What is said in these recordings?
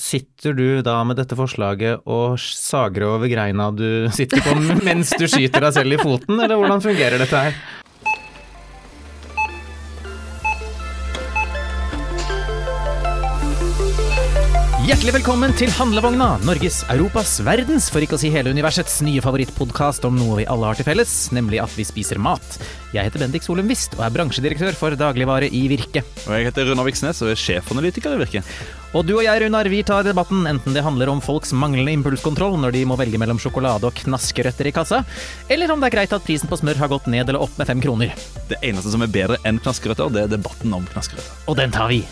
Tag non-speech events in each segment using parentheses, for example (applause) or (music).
Sitter du da med dette forslaget og sager over greina du sitter på mens du skyter deg selv i foten, eller hvordan fungerer dette her? Hjertelig velkommen til Handlevogna, Norges, Europas, verdens, for ikke å si hele universets nye favorittpodkast om noe vi alle har til felles, nemlig at vi spiser mat. Jeg heter Bendik Solum Wist og er bransjedirektør for dagligvare i Virke. Og jeg heter Runar Viksnes og er sjefanalytiker i Virke. Og du og jeg, Runar, vi tar debatten enten det handler om folks manglende impulskontroll når de må velge mellom sjokolade og knaskerøtter i kassa, eller om det er greit at prisen på smør har gått ned eller opp med fem kroner. Det eneste som er bedre enn knaskerøtter, det er debatten om knaskerøtter. Og den tar vi.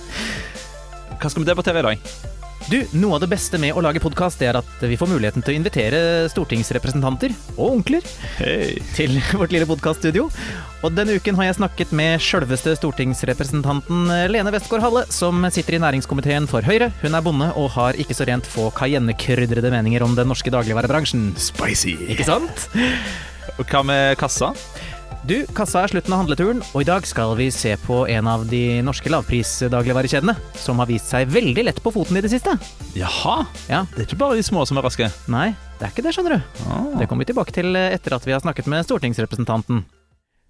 Hva skal vi debattere i dag? Du, Noe av det beste med å lage podkast er at vi får muligheten til å invitere stortingsrepresentanter og onkler hey. til (laughs) vårt lille podkaststudio. Og denne uken har jeg snakket med sjølveste stortingsrepresentanten Lene Westgård Halle, som sitter i næringskomiteen for Høyre. Hun er bonde og har ikke så rent få cayennekrydrede meninger om den norske dagligvarebransjen. Spicy. Ikke sant? Og hva med kassa? Du, kassa er slutten av handleturen, og i dag skal vi se på en av de norske lavprisdagligvarekjedene, som har vist seg veldig lett på foten i det siste. Jaha. Ja, Det er ikke bare de små som er raske. Nei, det er ikke det, skjønner du. Ah. Det kommer vi tilbake til etter at vi har snakket med stortingsrepresentanten.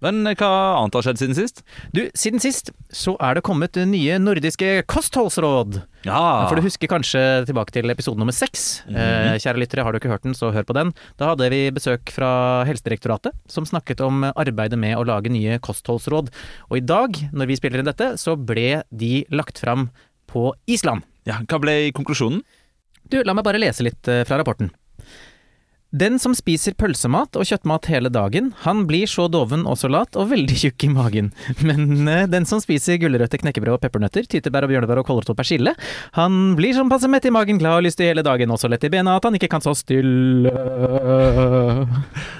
Men hva annet har skjedd siden sist? Du, siden sist så er det kommet nye nordiske kostholdsråd. Ja. For du husker kanskje tilbake til episode nummer seks. eh, kjære lyttere, har du ikke hørt den, så hør på den. Da hadde vi besøk fra Helsedirektoratet, som snakket om arbeidet med å lage nye kostholdsråd. Og i dag, når vi spiller inn dette, så ble de lagt fram på Island. ja. Hva ble konklusjonen? Du, la meg bare lese litt eh, fra rapporten. Den som spiser pølsemat og kjøttmat hele dagen, han blir så doven og så lat og veldig tjukk i magen. Men eh, den som spiser gulrøtter, knekkebrød og peppernøtter, tyttebær og bjørnebær og kålrot og persille, han blir sånn passe mett i magen, glad og lystig hele dagen og så lett i bena at han ikke kan så stille.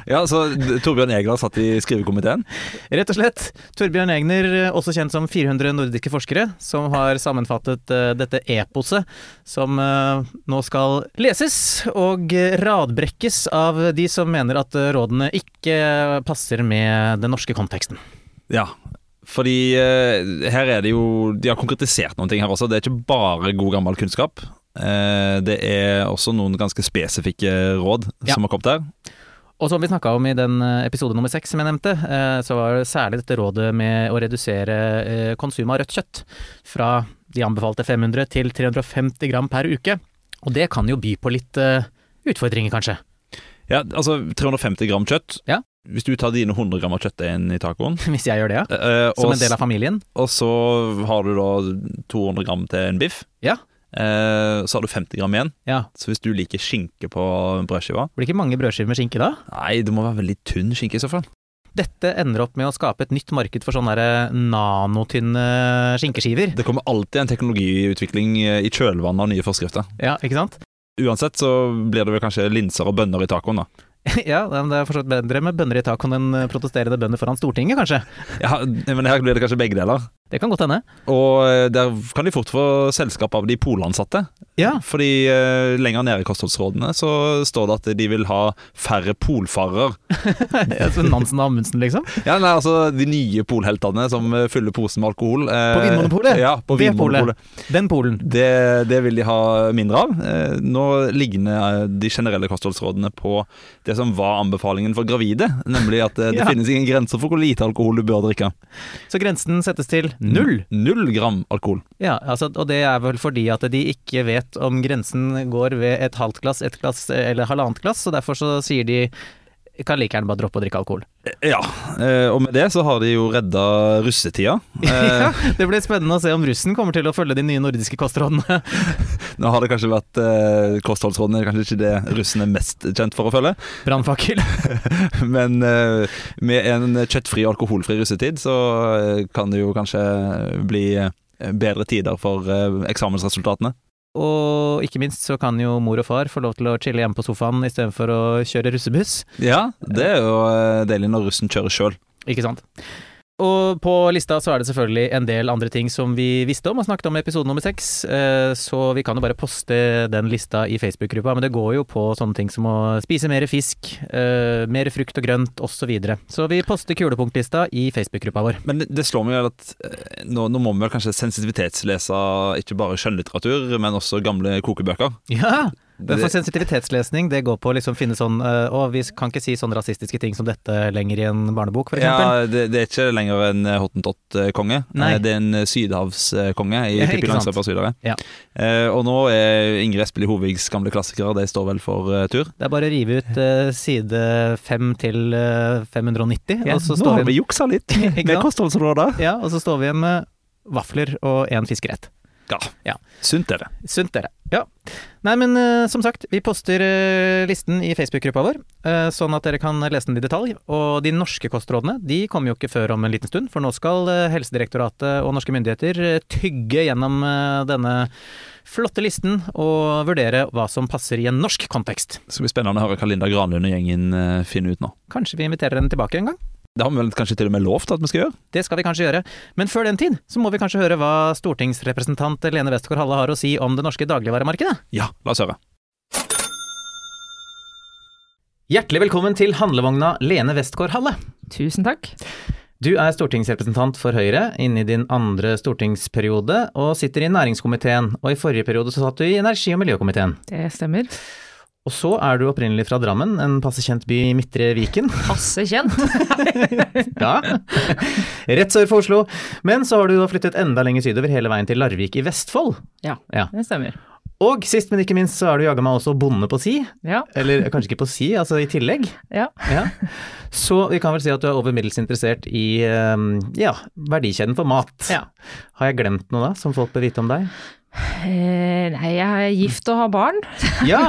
Ja, så Torbjørn Egner satt i skrivekomiteen. Rett og slett. Torbjørn Egner, også kjent som 400 nordiske forskere, som har sammenfattet eh, dette eposet, som eh, nå skal leses og radbrekkes av de som mener at eh, rådene ikke passer med den norske konteksten. Ja. Fordi eh, her er det jo De har konkretisert noen ting her også. Det er ikke bare god gammel kunnskap. Eh, det er også noen ganske spesifikke råd Ja. som har kommet der. Og som vi snakka om i den episode nummer seks som jeg nevnte, så var det særlig dette rådet med å redusere konsum konsumet av rødt kjøtt fra de anbefalte 500 til 350 gram per uke. Og det kan jo by på litt utfordringer, kanskje. Ja, altså 350 gram kjøtt. Ja. Hvis du tar dine 100 gram av kjøttet inn i tacoen, (laughs) Hvis jeg gjør det, ja. eh, Som en del av familien. og så har du da 200 gram til en biff, Ja. eh, så har du 50 gram igjen. ja. Så hvis du liker skinke på brødskiva Blir ikke mange brødskiver med skinke da? Nei, det må være veldig tynn skinke i så fall. Dette ender opp med å skape et nytt marked for sånne nanotynne skinkeskiver. Det kommer alltid en teknologiutvikling eh, i kjølvannet av nye forskrifter. Ja, ikke sant? Uansett så blir det vel kanskje linser og bønner i tacoen, da. (laughs) ja, det er fortsatt bedre med bønner i tacoen enn protesterende bønder foran Stortinget, kanskje. Ja, men her blir det kanskje begge deler. Det kan godt hende. Og eh, der kan de fort få selskap av de polansatte. Ja. Fordi uh, lenger nede i kostholdsrådene så står det at de vil ha færre polfarere. (laughs) Så Nansen og Amundsen, liksom. Ja, nei, altså de nye polheltene som eh, fyller posen med alkohol. Uh, På Vinmonopolet? Ja, på Det Vinmonopolet. Den Polen. Det, det vil de ha mindre av. Uh, Nå ligner de generelle kostholdsrådene på det som var anbefalingen for gravide, nemlig at det (laughs) Ja. finnes ingen grenser for hvor lite alkohol du bør drikke. Så grensen settes til null. Null gram alkohol. Ja, altså, og det er vel fordi at de ikke vet om grensen går ved et halvt glass, et glass eller halvannet glass, så derfor så sier de kan like gjerne bare droppe å drikke alkohol. Ja, eh, og med det så har de jo redda russetida. (laughs) Eh, Ja, det blir spennende å se om russen kommer til å følge de nye nordiske kostrådene. (laughs) Nå har det kanskje vært eh, Kostholdsrådene kanskje ikke det russen er mest kjent for å følge, (laughs) Brannfakkel. men eh, med en kjøttfri og alkoholfri russetid så eh, kan det jo kanskje bli eh, bedre tider for eh, eksamensresultatene. Og ikke minst så kan jo mor og far få lov til å chille hjemme på sofaen istedenfor å kjøre russebuss. Ja, det er jo eh, deilig når russen kjører sjøl. Ikke sant? Og på lista så er det selvfølgelig en del andre ting som vi visste om og snakket om i episode nummer seks, eh, så vi kan jo bare poste den lista i Facebook-gruppa. Men det går jo på sånne ting som å spise mer fisk, eh, mer frukt og grønt osv. Så, videre. så vi poster kulepunktlista i Facebook-gruppa vår. Men det slår meg jo at eh, nå, nå må vi vel kanskje sensitivitetslese ikke bare skjønnlitteratur, men også gamle kokebøker. Ja! Det, for sensitivitetslesning, det går på å liksom finne sånn uh, Å, vi kan ikke si sånne rasistiske ting som dette lenger i en barnebok, f.eks. Ja, det, det, er ikke lenger en hottentott-konge. Det er en sydhavskonge i Pippi Langstrømpe sydhavet. Ja. Og nå er Ingrid Espelid Hovigs gamle klassikere, det står vel for tur? Det er bare å rive ut side 5 til 590, ja, og så står vi Nå har vi juksa litt (laughs) med kostholdsrådet. Ja, og så står vi igjen med vafler og én fiskerett. Ja. ja. Sunt dere. Sunt dere. Ja. Nei, men uh, som sagt, vi poster uh, listen i Facebook-gruppa vår, uh, sånn at dere kan lese den i detalj. Og de norske kostrådene de kommer jo ikke før om en liten stund, for nå skal Helsedirektoratet og norske myndigheter tygge gjennom denne flotte listen og vurdere hva som passer i en norsk kontekst. Det skal bli spennende å høre hva Linda Granlund og gjengen finner ut nå. Kanskje vi inviterer henne tilbake en gang? Det har vi vel kanskje til og med lovt at vi skal gjøre? Det skal vi kanskje gjøre, men før den tid så må vi kanskje høre hva stortingsrepresentant Lene Westgård Halle har å si om det norske dagligvaremarkedet? Ja, la oss høre. Hjertelig velkommen til handlevogna Lene Westgård Halle. Tusen takk. Du er stortingsrepresentant for Høyre inne i din andre stortingsperiode, og sitter i næringskomiteen, og i forrige periode så satt du i energi- og miljøkomiteen. Det stemmer. Og så er du opprinnelig fra Drammen, en passe kjent by i Midtre Viken. (laughs) Passe kjent? (laughs) ja. Rett sør for Oslo. Men så har du da flyttet enda lenger sydover, hele veien til Larvik i Vestfold. Ja, ja. det stemmer. Og sist, men ikke minst, så er du jaga meg også bonde på si. Ja. Eller kanskje ikke på si, altså i tillegg. Ja. ja. Så vi kan vel si at du er over middels interessert i ehm, ja, verdikjeden for mat. Ja. Har jeg glemt noe da, som folk bør vite om deg? Eh, nei, jeg er gift og har barn. (laughs) Ja,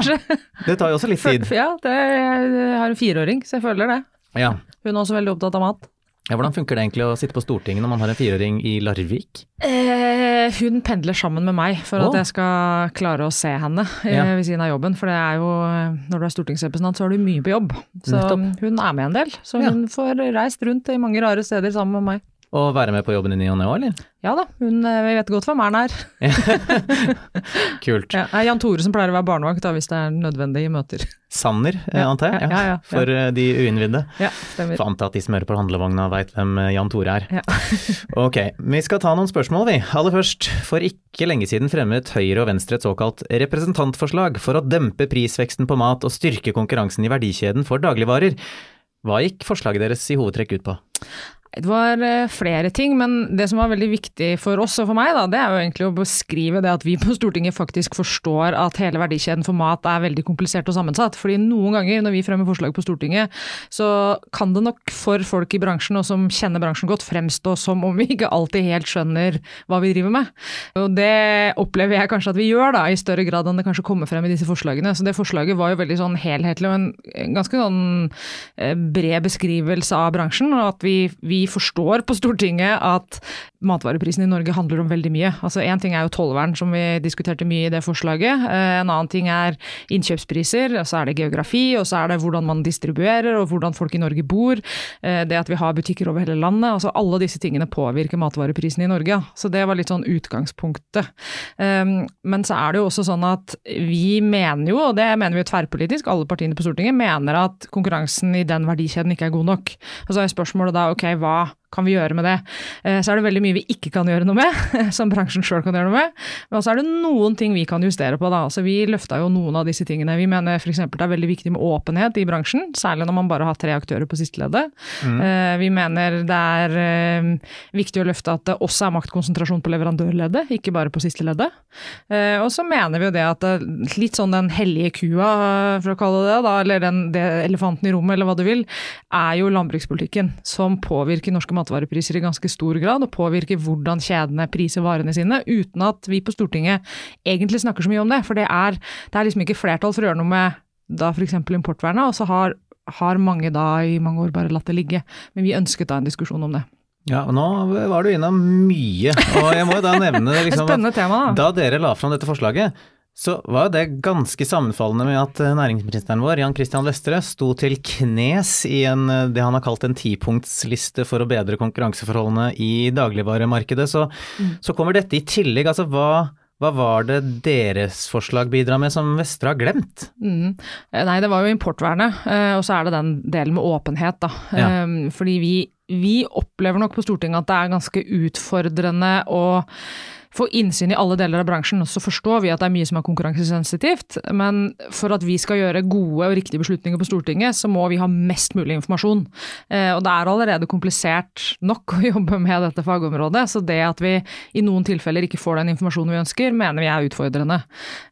det tar jo også litt tid. Ja, det, jeg har en fireåring, så jeg føler det. Ja. Hun er også veldig opptatt av mat. Ja, Hvordan funker det egentlig å sitte på Stortinget når man har en fireåring i Larvik? Eh, hun pendler sammen med meg for oh. at jeg skal klare å se henne eh, ja. ved siden av jobben. For det er jo, når du er stortingsrepresentant så har du mye på jobb. Så Nettopp. hun er med en del. Så hun ja. får reist rundt i mange rare steder sammen med meg. Og være med på jobben i ne òg, eller? Ja da, hun eh, vet godt hvem er er. (laughs) Kult. Ja, Jan Tore som pleier å være barnevakt hvis det er nødvendig i møter. Sanner, eh, ja, antar jeg? Ja, ja, For eh, de uinnvidde. Ja, stemmer. Får anta at de som hører på handlevogna veit hvem Jan Tore er. Ja. (laughs) ok, vi skal ta noen spørsmål, vi. Aller først, for ikke lenge siden fremmet Høyre og Venstre et såkalt representantforslag for å dempe prisveksten på mat og styrke konkurransen i verdikjeden for dagligvarer. Hva gikk forslaget deres i hovedtrekk ut på? Det var eh, flere ting, men det som var veldig viktig for oss og for meg, da, det er jo egentlig å beskrive det at vi på Stortinget faktisk forstår at hele verdikjeden for mat er veldig komplisert og sammensatt. Fordi noen ganger når vi fremmer forslag på Stortinget, så kan det nok for folk i bransjen og som kjenner bransjen godt, fremstå som om vi ikke alltid helt skjønner hva vi driver med. Og det opplever jeg kanskje at vi gjør, da, i større grad enn det kanskje kommer frem i disse forslagene. Så det forslaget var jo veldig sånn helhetlig og en ganske sånn eh, bred beskrivelse av bransjen, og at vi, vi forstår på Stortinget at matvareprisen i Norge handler om veldig mye. Altså Én ting er jo tollvern, som vi diskuterte mye i det forslaget. Eh, en annen ting er innkjøpspriser, og så er det geografi, og så er det hvordan man distribuerer, og hvordan folk i Norge bor. Eh, det at vi har butikker over hele landet. altså Alle disse tingene påvirker matvareprisen i Norge. Så det var litt sånn utgangspunktet. Ehm, men så er det jo også sånn at vi mener jo, og det mener vi jo tverrpolitisk, alle partiene på Stortinget mener at konkurransen i den verdikjeden ikke er god nok. Og så er spørsmålet da ok, hva kan vi gjøre med det? Eh, så er det veldig mye vi ikke kan gjøre noe med, (laughs) som bransjen sjøl kan gjøre noe med. Men så er det noen ting vi kan justere på. da. Altså, vi løfta jo noen av disse tingene. Vi mener f.eks. det er veldig viktig med åpenhet i bransjen, særlig når man bare har tre aktører på sisteleddet. Mm. Eh, vi mener det er eh, viktig å løfte at det også er maktkonsentrasjon på leverandørleddet, ikke bare på sisteleddet. Og så mener vi jo det at litt sånn den hellige kua, for å kalle det da, eller den det elefanten i rommet, eller hva du vil, er jo landbrukspolitikken, som påvirker norske matvarepriser i ganske stor grad, og påvirker hvordan kjedene priser varene sine, uten at vi på Stortinget egentlig snakker så mye om det. For det er, det er liksom ikke flertall for å gjøre noe med da f.eks. importvernet, og så har, har mange da i mange år bare latt det ligge. Men vi ønsket da en diskusjon om det. Ja, og Nå var du innom mye, og jeg må jo da nevne (laughs) liksom, da. da dere la fram dette forslaget, Så var det ganske sammenfallende med at eh, næringsministeren vår, Jan Christian Vestre, sto til knes i en, eh, det han har kalt en tipunktsliste for å bedre konkurranseforholdene i dagligvaremarkedet. Så, mm. så kommer dette i tillegg. Altså hva, hva var det deres forslag bidrar med som Vestre har glemt? Mm. Eh, nei, det var jo importvernet, og så er det den delen med åpenhet, da. Ja. Fordi vi, vi opplever nok på Stortinget at det er ganske utfordrende å få innsyn i alle deler av bransjen. Så forstår vi at det er mye som er konkurransesensitivt, men for at vi skal gjøre gode og riktige beslutninger på Stortinget, så må vi ha mest mulig informasjon. Eh, og det er allerede komplisert nok å (laughs) jobbe med dette fagområdet, så det at vi i noen tilfeller ikke får den informasjonen vi ønsker, mener vi er utfordrende.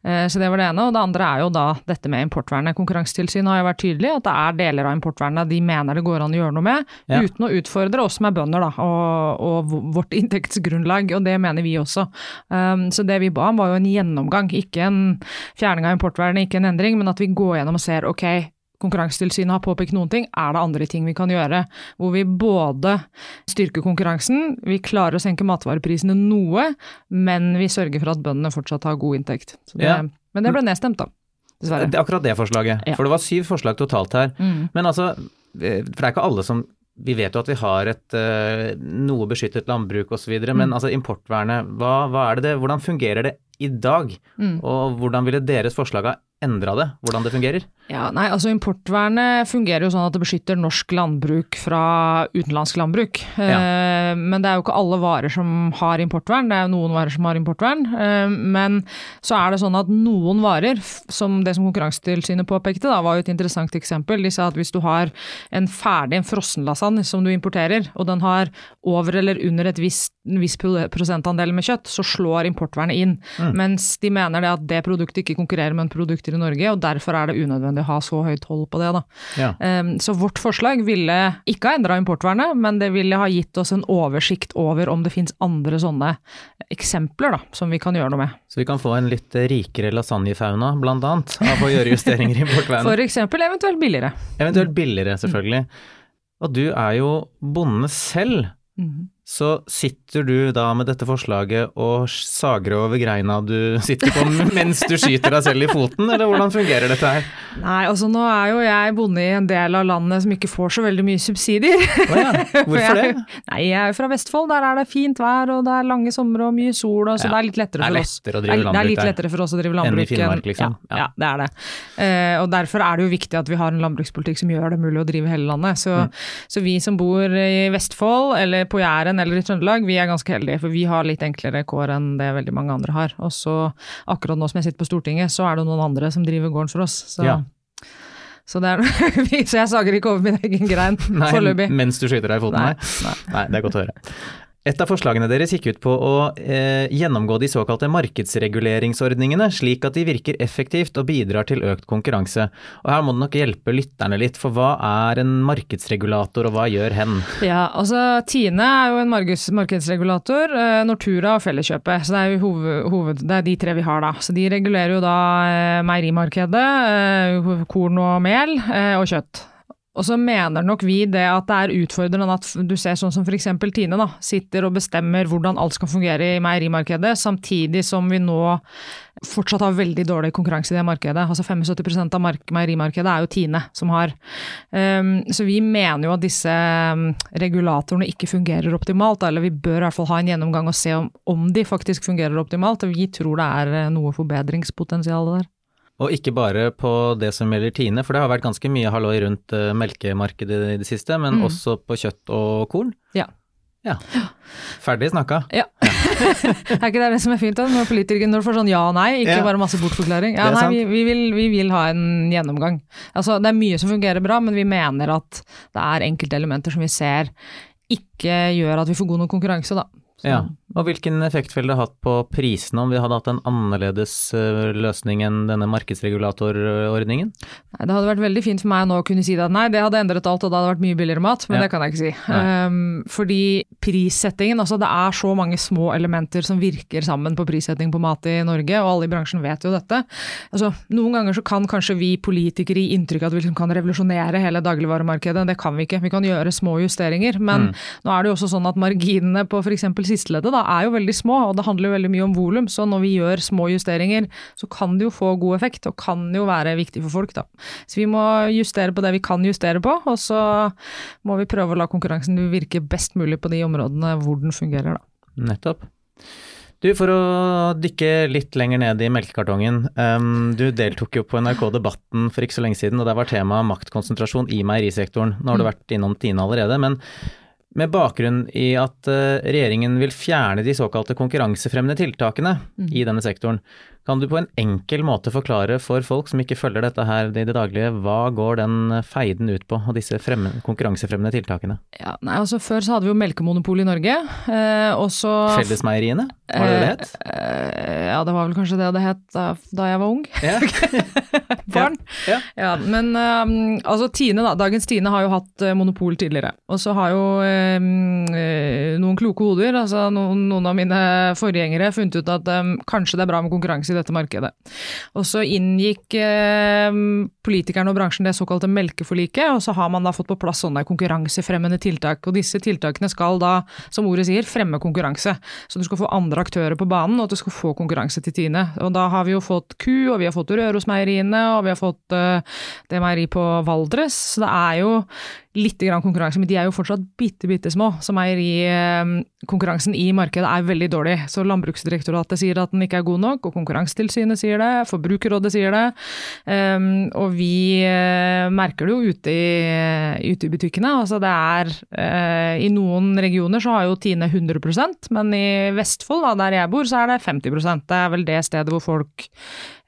Eh, så det var det ene. Og det andre er jo da dette med importvernet. Konkurransetilsynet har jo vært tydelig at det er deler av importvernet de mener det går an å gjøre noe med, ja. uten å utfordre oss som er bønder da, og, og vårt inntektsgrunnlag, og det mener vi også. Um, så det vi ba om var jo en gjennomgang, ikke en fjerning av importvernet, ikke en endring, men at vi går gjennom og ser ok, Konkurransetilsynet har påpekt noen ting, er det andre ting vi kan gjøre? Hvor vi både styrker konkurransen, vi klarer å senke matvareprisene noe, men vi sørger for at bøndene fortsatt har god inntekt. Det, ja. Men det ble nedstemt, da. Dessverre. Det er akkurat det forslaget. Ja. For det var syv forslag totalt her. Mm. Men altså, eh, for det er ikke alle som vi vet jo at vi har et uh, noe beskyttet landbruk osv., mm. men altså importvernet, hva, hva, er det det, hvordan fungerer det i dag? Mm. Og hvordan ville deres forslag ha endra det, hvordan det fungerer? Ja, nei, altså Importvernet fungerer jo sånn at det beskytter norsk landbruk fra utenlandsk landbruk. Ja. Eh, men det er jo ikke alle varer som har importvern, det er jo noen varer som har importvern. Eh, men så er det sånn at noen varer, som det som Konkurransetilsynet påpekte, da, var jo et interessant eksempel. De sa at hvis du har en ferdig en frossenlasagne som du importerer, og den har over eller under et visst, en viss prosentandel med kjøtt, så slår importvernet inn. Mm. Mens de mener det at det produktet ikke konkurrerer med en produkter i Norge, og derfor er det unødvendig å ha så høyt hold på det. Ja. Um, så vårt forslag ville ikke ha endra importvernet, men det ville ha gitt oss en oversikt over om det finnes andre sånne eksempler da, som vi kan gjøre noe med. Så vi kan få en litt rikere lasagnefauna, blant annet, av å gjøre justeringer i importvernet? (laughs) For eksempel, eventuelt billigere. Eventuelt billigere, selvfølgelig. Og du er jo bonde selv. Mm. Så sitter du da med dette forslaget og sager over greina du sitter på mens du skyter deg selv i foten, eller hvordan fungerer dette her? Nei, altså nå er jo jeg bonde i en del av landet som ikke får så veldig mye subsidier. Oh ja. Hvorfor det? Nei, jeg er jo fra Vestfold, der er det fint vær og det er lange somre og mye sol, og så ja. det er litt lettere for oss. Det er, det er litt lettere for oss å drive landbruk enn i Finnmark, liksom. Ja, ja. det er det. Uh, og derfor er det jo viktig at vi har en landbrukspolitikk som gjør det mulig å drive hele landet. Så, mm. så vi som bor i Vestfold eller på Jæren eller i Trøndelag, vi er ganske heldige, for vi har litt enklere kår enn det veldig mange andre har. Og så akkurat nå som jeg sitter på Stortinget, så er det noen andre som driver gården for oss. Så, ja. så, er, (laughs) så jeg sager ikke over min egen grein foreløpig. Mens du skyter deg i foten? Nei. Nei. Nei, det er godt å høre. Et av forslagene deres gikk ut på å eh, gjennomgå de såkalte markedsreguleringsordningene, slik at de virker effektivt og bidrar til økt konkurranse. Og her må det nok hjelpe lytterne litt, for hva er en markedsregulator, og hva gjør hen? Ja, altså Tine er jo en markedsregulator, eh, Nortura og Felleskjøpet. Så det er jo hoved, hoved, det er de tre vi har, da. Så de regulerer jo da eh, meierimarkedet, eh, korn og mel eh, og kjøtt. Og så mener nok vi det at det er utfordrende at du ser sånn som f.eks. Tine da, sitter og bestemmer hvordan alt skal fungere i meierimarkedet, samtidig som vi nå fortsatt har veldig dårlig konkurranse i det markedet. Altså 75% av meierimarkedet er jo Tine som har. Um, så vi mener jo at disse um, regulatorene ikke fungerer optimalt, eller vi bør i hvert fall ha en gjennomgang og se om, om de faktisk fungerer optimalt. Og vi tror det er eh, noe forbedringspotensial der. Og ikke bare på det som gjelder Tine, for det har vært ganske mye halloi rundt uh, melkemarkedet i det siste, men mm. også på kjøtt og korn. Ja. ja. Ferdig snakka. Ja. (laughs) er ikke det det som er fint da, når politikere får sånn ja og nei, ikke ja. bare masse bortforklaring? Ja, nei, vi, vi, vil, vi, vil, ha en gjennomgang. Altså, det er mye som fungerer bra, men vi mener at det er enkelte elementer som vi ser ikke gjør at vi får god nok konkurranse, da. Så. Ja, og hvilken effekt ville det hatt på prisene om vi hadde hatt en annerledes eh, løsning enn denne markedsregulatorordningen? Nei, det hadde vært veldig fint for meg nå å kunne si at nei, det hadde endret alt og det hadde vært mye billigere mat, men ja. det kan jeg ikke si. Um, fordi prissettingen, altså det er så mange små elementer som virker sammen på prissetting på mat i Norge, og alle i bransjen vet jo dette. Altså, noen ganger så kan kanskje vi politikere gi inntrykk av at vi liksom kan revolusjonere hele dagligvaremarkedet, det kan vi ikke. Vi kan gjøre små justeringer, men mm. nå er det jo også sånn at marginene på f.eks sisteleddet, da, er jo veldig små, og det handler jo veldig mye om volum. Så når vi gjør små justeringer, så kan det jo få god effekt, og kan jo være viktig for folk, da. Så vi må justere på det vi kan justere på, og så må vi prøve å la konkurransen virke best mulig på de områdene hvor den fungerer, da. Nettopp. Du, For å dykke litt lenger ned i melkekartongen. Um, du deltok jo på NRK Debatten for ikke så lenge siden, og der var temaet maktkonsentrasjon i meierisektoren. Nå har du vært innom Tine allerede, men med bakgrunn i at uh, regjeringen vil fjerne de såkalte konkurransefremmende tiltakene mm. i denne sektoren, kan du på en enkel måte forklare for folk som ikke følger dette her i det daglige, hva går den feiden ut på, og disse fremme, konkurransefremmende tiltakene? Ja, nei, altså Før så hadde vi jo melkemonopol i Norge, eh, og så Fellesmeieriene, var det det het? Eh, ja, det var vel kanskje det det het da, da jeg var ung. Ja. (laughs) (laughs) Barn. Ja. Ja, men eh, altså Tine, da. Dagens Tine har jo hatt uh, monopol tidligere. Og så har jo noen kloke hoder, altså noen, noen, av mine forgjengere, funnet ut at um, kanskje det er bra med konkurranse i dette markedet. Og så inngikk eh, politikerne og bransjen det såkalte melkeforliket, og så har man da fått på plass sånne konkurransefremmende tiltak. Og disse tiltakene skal da, som ordet sier, fremme konkurranse. Så du skal få andre aktører på banen, og at du skal få konkurranse til Tine. Og da har vi jo fått Ku, og vi har fått Rørosmeieriene, og vi har fått uh, det meieriet på Valdres. Så det er jo litt konkurranse, men de er jo fortsatt bitte, bitte små. Så meierikonkurransen i markedet er veldig dårlig. Så Landbruksdirektoratet sier at den ikke er god nok, og Konkurransetilsynet sier det, Forbrukerrådet sier det. Um, og vi uh, merker det jo ute i, ute i butikkene. Altså det er uh, I noen regioner så har jo Tine 100% men i Vestfold, da, der jeg bor, så er det 50% Det er vel det stedet hvor folk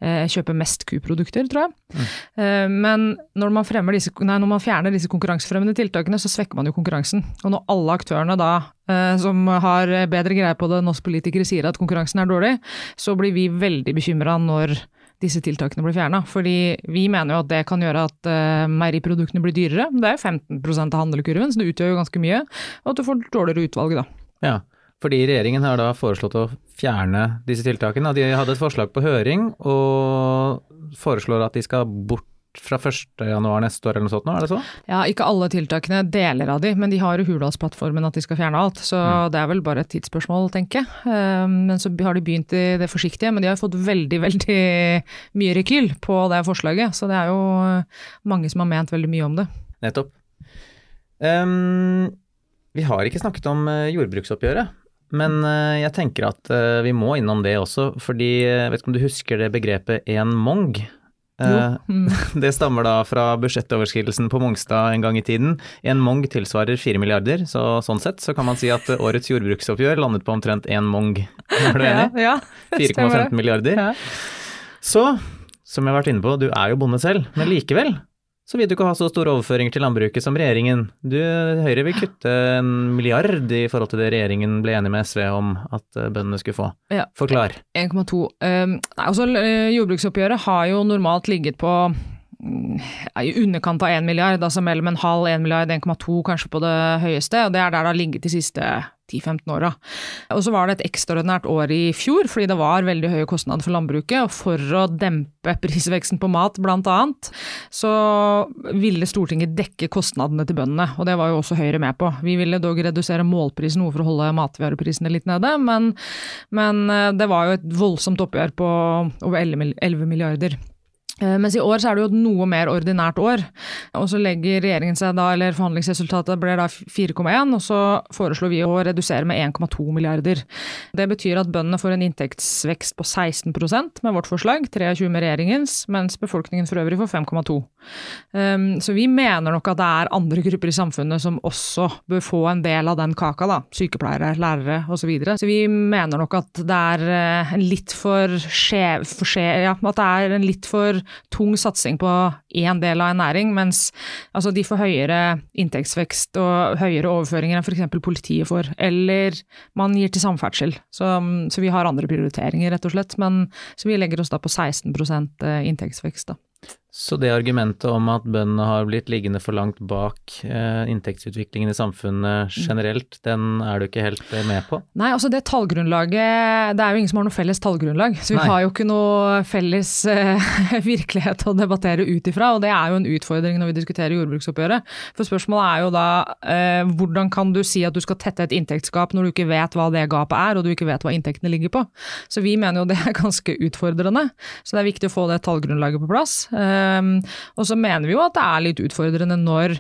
uh, kjøper mest kuprodukter, tror jeg. Mm. men når man, disse, nei, når man fjerner disse konkurransefremmende tiltakene, så svekker man jo konkurransen. Og når alle aktørene da, eh, som har bedre greie på det enn oss politikere, sier at konkurransen er dårlig, så blir vi veldig bekymra når disse tiltakene blir fjerna. Fordi vi mener jo at det kan gjøre at uh, meieriproduktene blir dyrere. Det er jo 15% av handlekurven, så det utgjør jo ganske mye. Og at du får dårligere utvalg, da. Ja, fordi regjeringen har da foreslått å fjerne disse tiltakene. De hadde et forslag på høring og foreslår at de skal bort fra 1.1 neste år eller noe sånt nå, er det så? Ja, ikke alle tiltakene, deler av de, men de har i Hurdalsplattformen at de skal fjerne alt. Så mm. det er vel bare et tidsspørsmål, tenker jeg. Ehm, men så har de begynt i det forsiktige, men de har fått veldig, veldig mye rekyl på det forslaget. Så det er jo mange som har ment veldig mye om det. Nettopp. Um, vi har ikke snakket om eh, jordbruksoppgjøret. Men uh, jeg tenker at uh, vi må innom det også, fordi jeg vet ikke om du husker det begrepet en mong? Eh, (laughs) mm. Det stammer da fra budsjettoverskridelsen på Mongstad en gang i tiden. En mong tilsvarer fire milliarder, så sånn sett så kan man si at årets jordbruksoppgjør landet på omtrent én mong. (laughs) Er du enig? Ja, ja 4,15 milliarder. Ja. Så, som jeg har vært inne på, du er jo bonde selv, men likevel så vil du ikke ha så store overføringer til landbruket som regjeringen. Du, Høyre vil kutte en milliard i forhold til det regjeringen ble enig med SV om at eh, bøndene skulle få. Ja. Forklar. 1,2. Um, altså, jordbruksoppgjøret har jo normalt ligget på i underkant av 1 milliard, altså mellom en halv, 1 milliard, 1,2 kanskje på det høyeste. og Det er der det har ligget de siste 10-15 åra. Og så var det et ekstraordinært år i fjor, fordi det var veldig høye kostnader for landbruket. Og for å dempe prisveksten på mat, blant annet, så ville Stortinget dekke kostnadene til bøndene. Og det var jo også Høyre med på. Vi ville dog redusere målprisen noe for å holde matvareprisene litt nede, men, men eh, det var jo et voldsomt oppgjør på over 11 milliarder. Eh, mens i år så er det jo et noe mer ordinært år. Og så legger regjeringen seg da, eller forhandlingsresultatet blir da 4,1, og så foreslår vi å redusere med 1,2 milliarder. Det betyr at bøndene får en inntektsvekst på 16% med vårt forslag, 23 med regjeringens, mens befolkningen for øvrig får 5,2. Um, så vi mener nok at det er andre grupper i samfunnet som også bør få en del av den kaka, da. Sykepleiere, lærere osv. Så, videre. så vi mener nok at det er eh, en litt for skjev, for skjev ja, at det er en litt for tung satsing på én del av en næring, mens altså, de får høyere inntektsvekst og høyere overføringer enn f.eks. politiet får, eller man gir til samferdsel. Så, så, vi har andre prioriteringer, rett og slett, men så vi legger oss da på 16 eh, inntektsvekst. da. Så det argumentet om at bøndene har blitt liggende for langt bak eh, inntektsutviklingen i samfunnet generelt, den er du ikke helt eh, med på? Nei, altså det tallgrunnlaget Det er jo ingen som har noe felles tallgrunnlag. Så vi Nei. har jo ikke noe felles eh, (laughs) virkelighet å debattere ut ifra, og det er jo en utfordring når vi diskuterer jordbruksoppgjøret. For spørsmålet er jo da eh, hvordan kan du si at du skal tette et inntektsgap når du ikke vet hva det gapet er, og du ikke vet hva inntektene ligger på. Så vi mener jo det er ganske utfordrende. Så det er viktig å få det tallgrunnlaget på plass. Um, og så mener vi jo at det er litt utfordrende når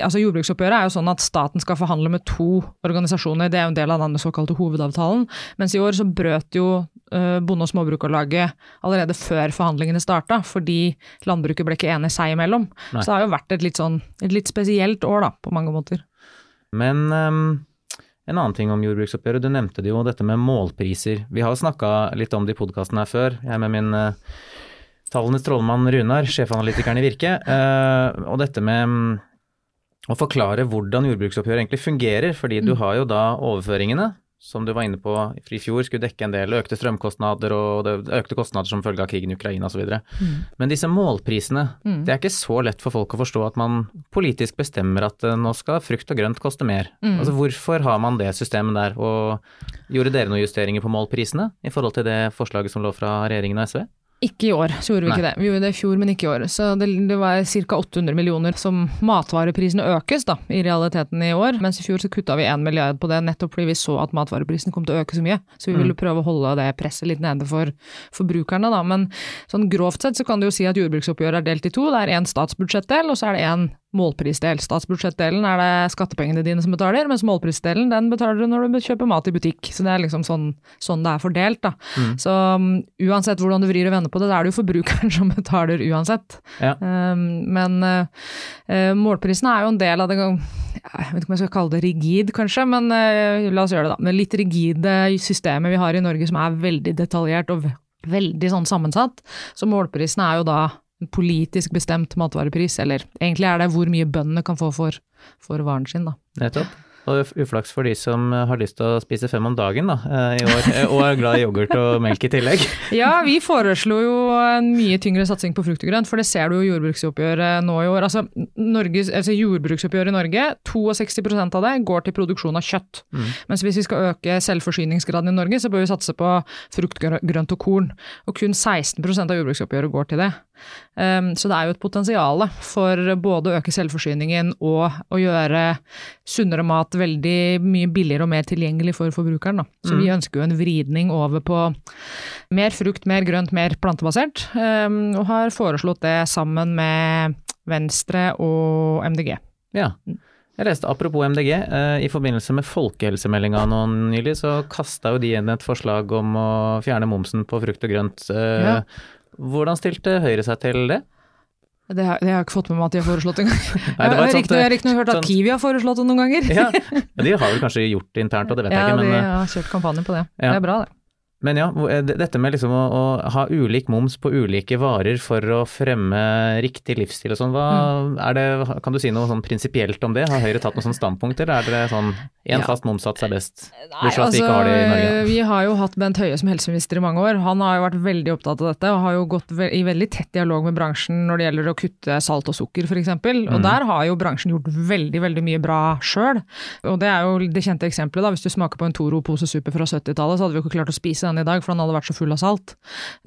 altså Jordbruksoppgjøret er jo sånn at staten skal forhandle med to organisasjoner, det er jo en del av den såkalte hovedavtalen. Mens i år så brøt jo eh, Bonde- og Småbrukarlaget allerede før forhandlingene starta, fordi landbruket ble ikke enig seg imellom. Nei. Så det har jo vært et litt sånn et litt spesielt år da, på mange måter. Men um, en annen ting om jordbruksoppgjøret, du nevnte det jo, dette med målpriser. Vi har jo snakka litt om det i podkasten her før, jeg med min eh, tallenes trollmann Runar, sjefanalytikeren i Virke. eh, og dette med mm, å forklare hvordan jordbruksoppgjøret egentlig fungerer, fordi du har jo da overføringene, som du var inne på i fjor skulle dekke en del økte strømkostnader og økte kostnader som følge av krigen i Ukraina osv. Men disse målprisene, Mm. det er ikke så lett for folk å forstå at man politisk bestemmer at eh, nå skal frukt og grønt koste mer. Mm. Altså Hvorfor har man det systemet der, og gjorde dere noen justeringer på målprisene i forhold til det forslaget som lå fra regjeringen og SV? Ikke i år, så gjorde vi Nei. ikke det. Vi gjorde det i fjor, men ikke i år. Så det, det var ca. 800 millioner som matvareprisene økes, da, i realiteten i år. Mens i fjor så kutta vi 1 milliard på det, nettopp fordi vi så at matvareprisene kom til å øke så mye. Så vi ville prøve å holde det presset litt nede for forbrukerne, da. Men sånn grovt sett så kan du jo si at jordbruksoppgjøret er delt i to. Det er én statsbudsjettdel, og så er det én målprisdel. Statsbudsjettdelen er det skattepengene dine som betaler, mens målprisdelen den betaler du når du kjøper mat i butikk. Så det er liksom sånn, sånn det er fordelt, da. Så um, uansett hvordan du vrir og vender på det, da er det jo forbrukeren (laughs) som betaler uansett. Ja. Um, men uh, uh, målprisen er jo en del av det Jeg vet ikke om jeg skal kalle det rigid, kanskje, men uh, la oss gjøre det, da. Det litt rigide systemet vi har i Norge som er veldig detaljert og veldig sånn sammensatt. Så målprisene er jo da politisk bestemt matvarepris, eller egentlig er det hvor mye bøndene kan få for, for varen sin, da. Nettopp. Og uflaks for de som har lyst til å spise fem om dagen da, eh, i år, eh, og er glad i yoghurt og melk i tillegg. (laughs) Ja, vi foreslo jo en mye tyngre satsing på frukt og grønt, for det ser du jo jordbruksoppgjøret nå i år. Altså, Norges, altså jordbruksoppgjøret i Norge, 62% av det går til produksjon av kjøtt. Mens hvis vi skal øke selvforsyningsgraden i Norge, så bør vi satse på frukt, grønt og korn. Og kun 16% av jordbruksoppgjøret går til det. Um, så det er jo et potensial for både å øke selvforsyningen og å gjøre sunnere mat veldig mye billigere og mer tilgjengelig for forbrukeren. Da. Så vi ønsker jo en vridning over på mer frukt, mer grønt, mer plantebasert. Um, og har foreslått det sammen med Venstre og MDG. Ja. Jeg leste, apropos MDG, eh, i forbindelse med folkehelsemeldinga nå nylig, så kasta jo de inn et forslag om å fjerne momsen på frukt og grønt. Eh, Ja. Hvordan stilte Høyre seg til det? Det har, det har jeg ikke fått med meg at de har foreslått engang. (laughs) Nei, Jeg har riktignok- riktig hørt at sånt- Kiwi har foreslått det noen ganger. Ja, (laughs) De har vel kanskje gjort det internt, og det vet jeg ikke, men, de eh, har kjørt kampanje på det. Ja. Det er bra, det. Men ja, eh, det- dette med liksom å, å ha ulik moms på ulike varer for å fremme riktig livsstil og sånn, Mm. er det, kan du si noe sånn prinsipielt om det? Har Høyre tatt noe sånn standpunkt, eller er det sånn én Ja. fast momssats er best? Nei, altså, vi ikke har det i Norge. Vi har jo hatt Bent Høie som helseminister i mange år. Han har jo vært veldig opptatt av dette, og har jo gått i veldig tett dialog med bransjen når det gjelder å kutte salt og sukker f.eks. Mm. Og der har jo bransjen gjort veldig veldig mye bra sjøl. Og det er jo det kjente eksempelet, da. Hvis du smaker på en Toro-pose suppe fra 70-tallet, så hadde vi jo ikke klart å spise den i dag, for den hadde vært så full av salt.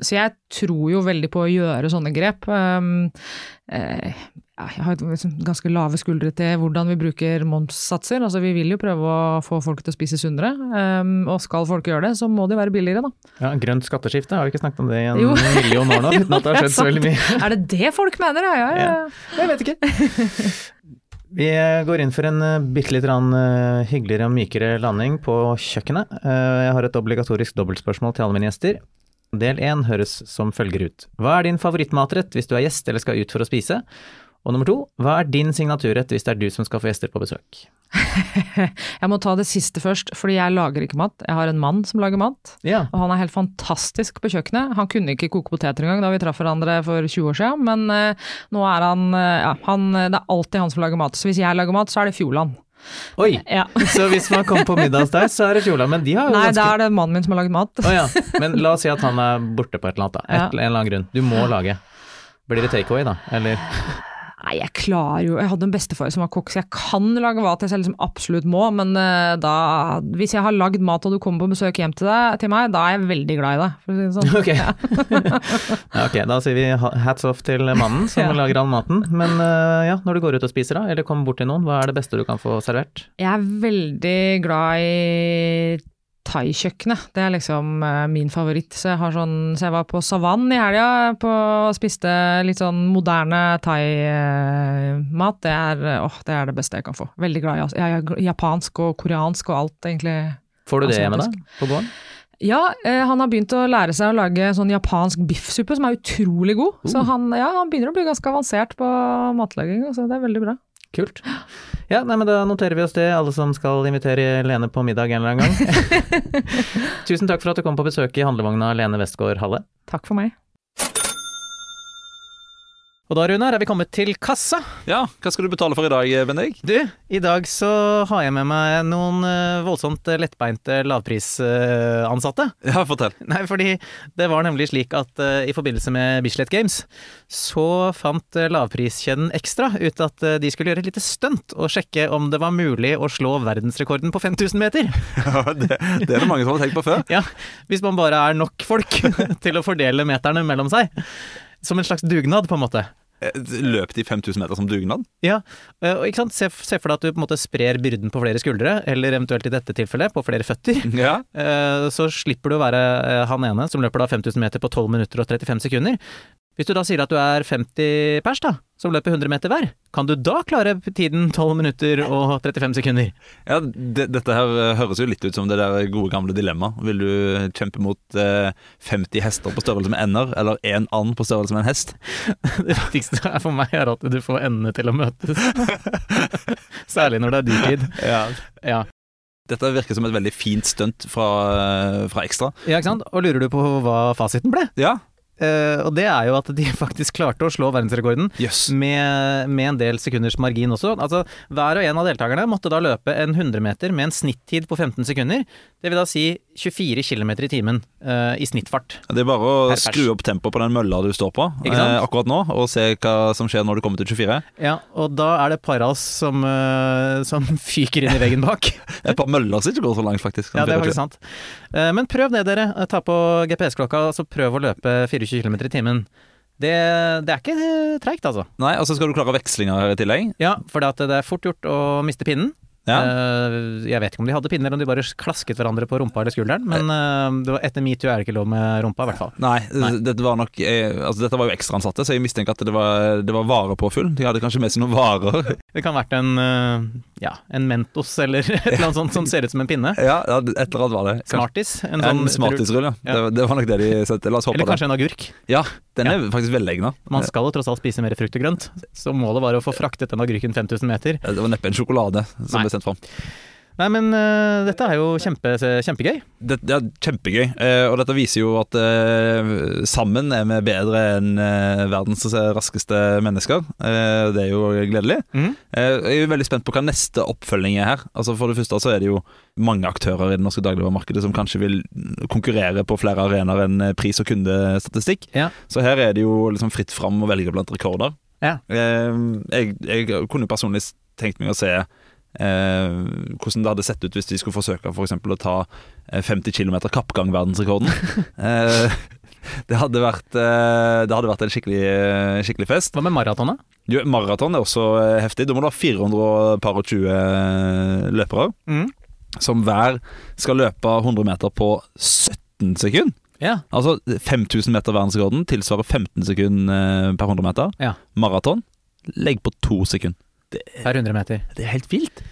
Så jeg tror jo veldig på å gjøre sånne grep. Um, eh, jeg har liksom ganske lave skuldre til hvordan vi bruker momssatser. Altså, vi vil jo prøve å få folk til å spise sunnere, um, og skal folk gjøre det, så må de være billigere, da. Ja, Grønt skatteskifte, har vi ikke snakket om det i en Jo. million år nå, (laughs) uten at det har skjedd så veldig mye. Er det det folk mener? Ja, ja, ja. Jeg vet ikke. (laughs) Vi går inn for en uh, bitte litt eh, hyggeligere og mykere landing på kjøkkenet. Eh, jeg har et obligatorisk dobbeltspørsmål til alle mine gjester. Del én høres som følger ut. Hva er din favorittmatrett hvis du er gjest eller skal ut for å spise? Og nummer to, hva er din signaturrett hvis det er du som skal få gjester på besøk? (laughs) Jeg må ta det siste først, fordi jeg lager ikke mat. Jeg har en mann som lager mat. Ja, Og han er helt fantastisk på kjøkkenet. Han kunne ikke koke poteter engang da vi traff hverandre for 20 år siden, men uh, nå er han, uh, ja, han Det er alltid han som lager mat. Så hvis jeg lager mat, så er det Fjordland. Oi! (laughs) Ja. (laughs) Så hvis man kommer på middag hos deg, så er det Fjordland. Men de har jo Nei, ganske da er det mannen min som har laget mat. Oh, ja. Men la oss si at han er borte på et eller annet, da. Et, Ja. En eller annen grunn. Du må lage. Blir det takeaway, da? Eller Nei, jeg klarer jo Jeg hadde en bestefar som var kokk, så jeg kan lage mat jeg selv liksom absolutt må, men eh, da Hvis jeg har lagd mat og du kommer på besøk hjem til, deg, til meg, da er jeg veldig glad i deg, for å si det sånn. (laughs) Ok. Ja. (laughs) Ja, da sier vi hats off til mannen som (laughs) Ja. lager all maten. Men eh, ja, når du går ut og spiser da, eller kommer bort til noen, hva er det beste du kan få servert? Jeg er veldig glad i thaikjøkkenet. Det er liksom eh, min favoritt. Så jeg, har sånn, så jeg var på Savann i helga og spiste litt sånn moderne thaimat. Det, er, eh, åh, det er det beste jeg kan få. Veldig glad i altså, japansk og koreansk og alt, egentlig. Får du det hjemme da, på gården? Ja, eh, han har begynt å lære seg å lage sånn japansk biffsuppe som er utrolig god. Så han, ja, han begynner å bli ganske avansert på matlaging, så det er veldig bra. Kult. Ja, nei, men da noterer vi oss det, alle som skal invitere Lene på middag en eller annen gang. (laughs) Tusen takk for at du kom på besøk i handlevogna, Lene Westgård Halle. Takk for meg. Og da, Runar, er vi kommet til kassa. Ja, hva skal du betale for i dag, Bendik? Du, i dag så har jeg med meg noen eh, voldsomt eh, lettbeinte lavprisansatte. Ja, fortell. (laughs) Nei, fordi det var nemlig slik at eh, i forbindelse med Bislett Games, så fant lavpriskjeden Extra ut at de skulle gjøre et lite stunt og sjekke om det var mulig å slå verdensrekorden på 5000 meter. (laughs) Ja, det, det er det mange som har tenkt på før. Ja, hvis man bare er nok folk (laughs) til å fordele meterne mellom seg. Som en slags dugnad, på en måte. Eh, Løp de 5000 meter som dugnad? Ja, eh, og ikke sant? Se, se for deg at du på en måte sprer byrden på flere skuldre, eller eventuelt i dette tilfellet på flere føtter. (laughs) Ja. Eh, Så slipper du å være han ene som løper da 5000 meter på 12 minutter og 35 sekunder. Hvis du da sier at du er 50 pers da, som løper 100 meter hver, kan du da klare tiden 12 minutter og 35 sekunder? Ja, det, Dette her eh, høres jo litt ut som det der gode gamle dilemma. Vil du kjempe mot eh, 50 hester på størrelse med ender, eller én and på størrelse med en hest? (laughs) Det viktigste er for meg er at du får endene til å møtes. (laughs) Særlig når det er dyrtid. Ja. Ja. Dette virker som et veldig fint stunt fra, fra Ekstra. ja, ikke sant? Og lurer du på hva fasiten ble? Ja, Eh, og det er jo at de (laughs) faktisk klarte å slå verdensrekorden. yes. med, med en del sekunders margin også. Altså, hver og en av deltakerne måtte da løpe en 100 meter med en snittid på 15 sekunder. Det vil da si 24 km i timen uh, i snittfart. Det er bare å skru opp tempoet på den mølla du står på eh, akkurat nå, og se hva som skjer når du kommer til 24. Ja, og da er det et par av oss som, uh, som (laughs) fyker inn i veggen bak. (laughs) Et par møller som ikke går så langt, faktisk. ja, det er faktisk sant. Uh, men prøv det, dere. Ta på GPS-klokka, og så prøv å løpe 24 km i timen. Det, det er ikke treigt, altså. Nei, og så skal du klare vekslinger i tillegg. Ja, for det er fort gjort å miste pinnen. Ja. Eh, jeg vet ikke om de hadde pinner, eller om de bare klasket hverandre på rumpa eller skulderen, men eh, det var, etter metoo er det ikke lov med rumpa, i hvert fall. Nei, Nei. Dette var nok eh, Altså dette var jo ekstraansatte, så jeg mistenker at det var, det var varepåfyll. De hadde kanskje med seg noen varer. (laughs) Det kan ha vært en, ja, en Mentos eller (laughs) et eller annet sånt som ser ut som en pinne. Ja, ja et eller annet var det. Kanskje- Smarties. En, En sånn Smartisrull, ja. Ja. Det, det var nok det de sette. La oss håpe Eller det. kanskje en agurk. Ja, den er faktisk velegna. Man skal jo tross alt spise mer frukt og grønt, så målet var å få fraktet den agurken 5000 meter. Det var neppe en sjokolade som Nei. Sendt fram. Nei, men uh, dette er jo kjempe, kjempegøy. Det, det er kjempegøy, uh, og dette viser jo at uh, sammen er vi bedre enn verdens raskeste mennesker. Det er jo gledelig. Mm. Jeg er jo veldig spent på hva neste oppfølging er her. Altså For det første så er det jo mange aktører i det norske dagligvaremarkedet som kanskje vil konkurrere på flere arenaer enn pris- og kundestatistikk. Ja. Så her er det jo liksom fritt fram å velge blant rekorder. Ja. Jeg, jeg kunne personlig tenkt meg å se eh, hvordan det hadde sett ut hvis de skulle forsøke for eksempel å ta eh, 50 km kappgang-verdensrekorden. (laughs) eh, det, hadde vært, eh, det hadde vært en skikkelig, eh, skikkelig fest. Hva med maratonet? Maraton er også eh, heftig. Da må du ha 420 eh, løpere Mm. som hver skal løpe 100 meter på 17 sekunder. Ja. Altså 5000 meter verdensrekorden tilsvarer 15 sekunder eh, per 100 meter. Ja. Maraton legg på to sekunder. Per 100 meter. Det er helt vilt.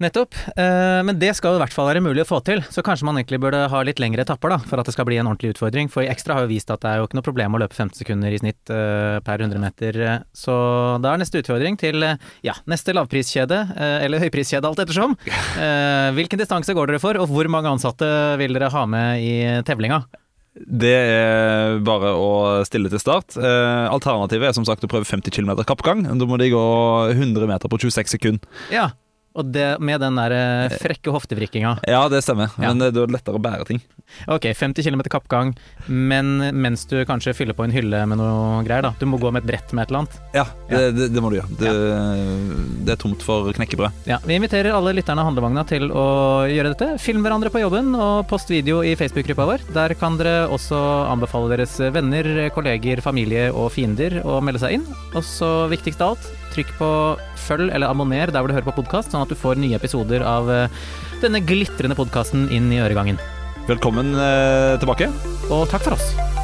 Nettopp. Eh, men det skal i hvert fall være mulig å få til, så kanskje man egentlig burde ha litt lengre etapper da, for at det skal bli en ordentlig utfordring. For Ekstra har jo vist at det er jo ikke noe problem å løpe 50 sekunder i snitt eh, per 100 meter. Så da er neste utfordring til eh, ja, neste lavpriskjede, eller høypriskjede alt ettersom. (laughs) Eh, hvilken distanse går dere for, og hvor mange ansatte vil dere ha med i tevlinga? Det er bare å stille til start. Eh, alternativet er som sagt å prøve 50 km kappgang. Da må de gå 100 meter på 26 sekunder. Ja, Og det, med den der eh, frekke hoftevrikkinga. Ja, det stemmer. Ja. Men det er lettere å bære ting. Ok, 50 km kappgang, men mens du kanskje fyller på en hylle med noe greier, da. Du må gå med et brett med et eller annet. Ja, det, det, det må du gjøre. Det, det er tomt for knekkebrød. Ja, Vi inviterer alle lytterne av Handlevogna til å gjøre dette. Film hverandre på jobben, og post video i Facebook-gruppa vår. Der kan dere også anbefale deres venner, kolleger, familie og fiender å melde seg inn. Og så viktigst av alt, trykk på følg eller abonner der hvor du hører på podkast, sånn at du får nye episoder av eh, denne glitrende podkasten inn i øregangen. Velkommen eh, tilbake. Og takk for oss.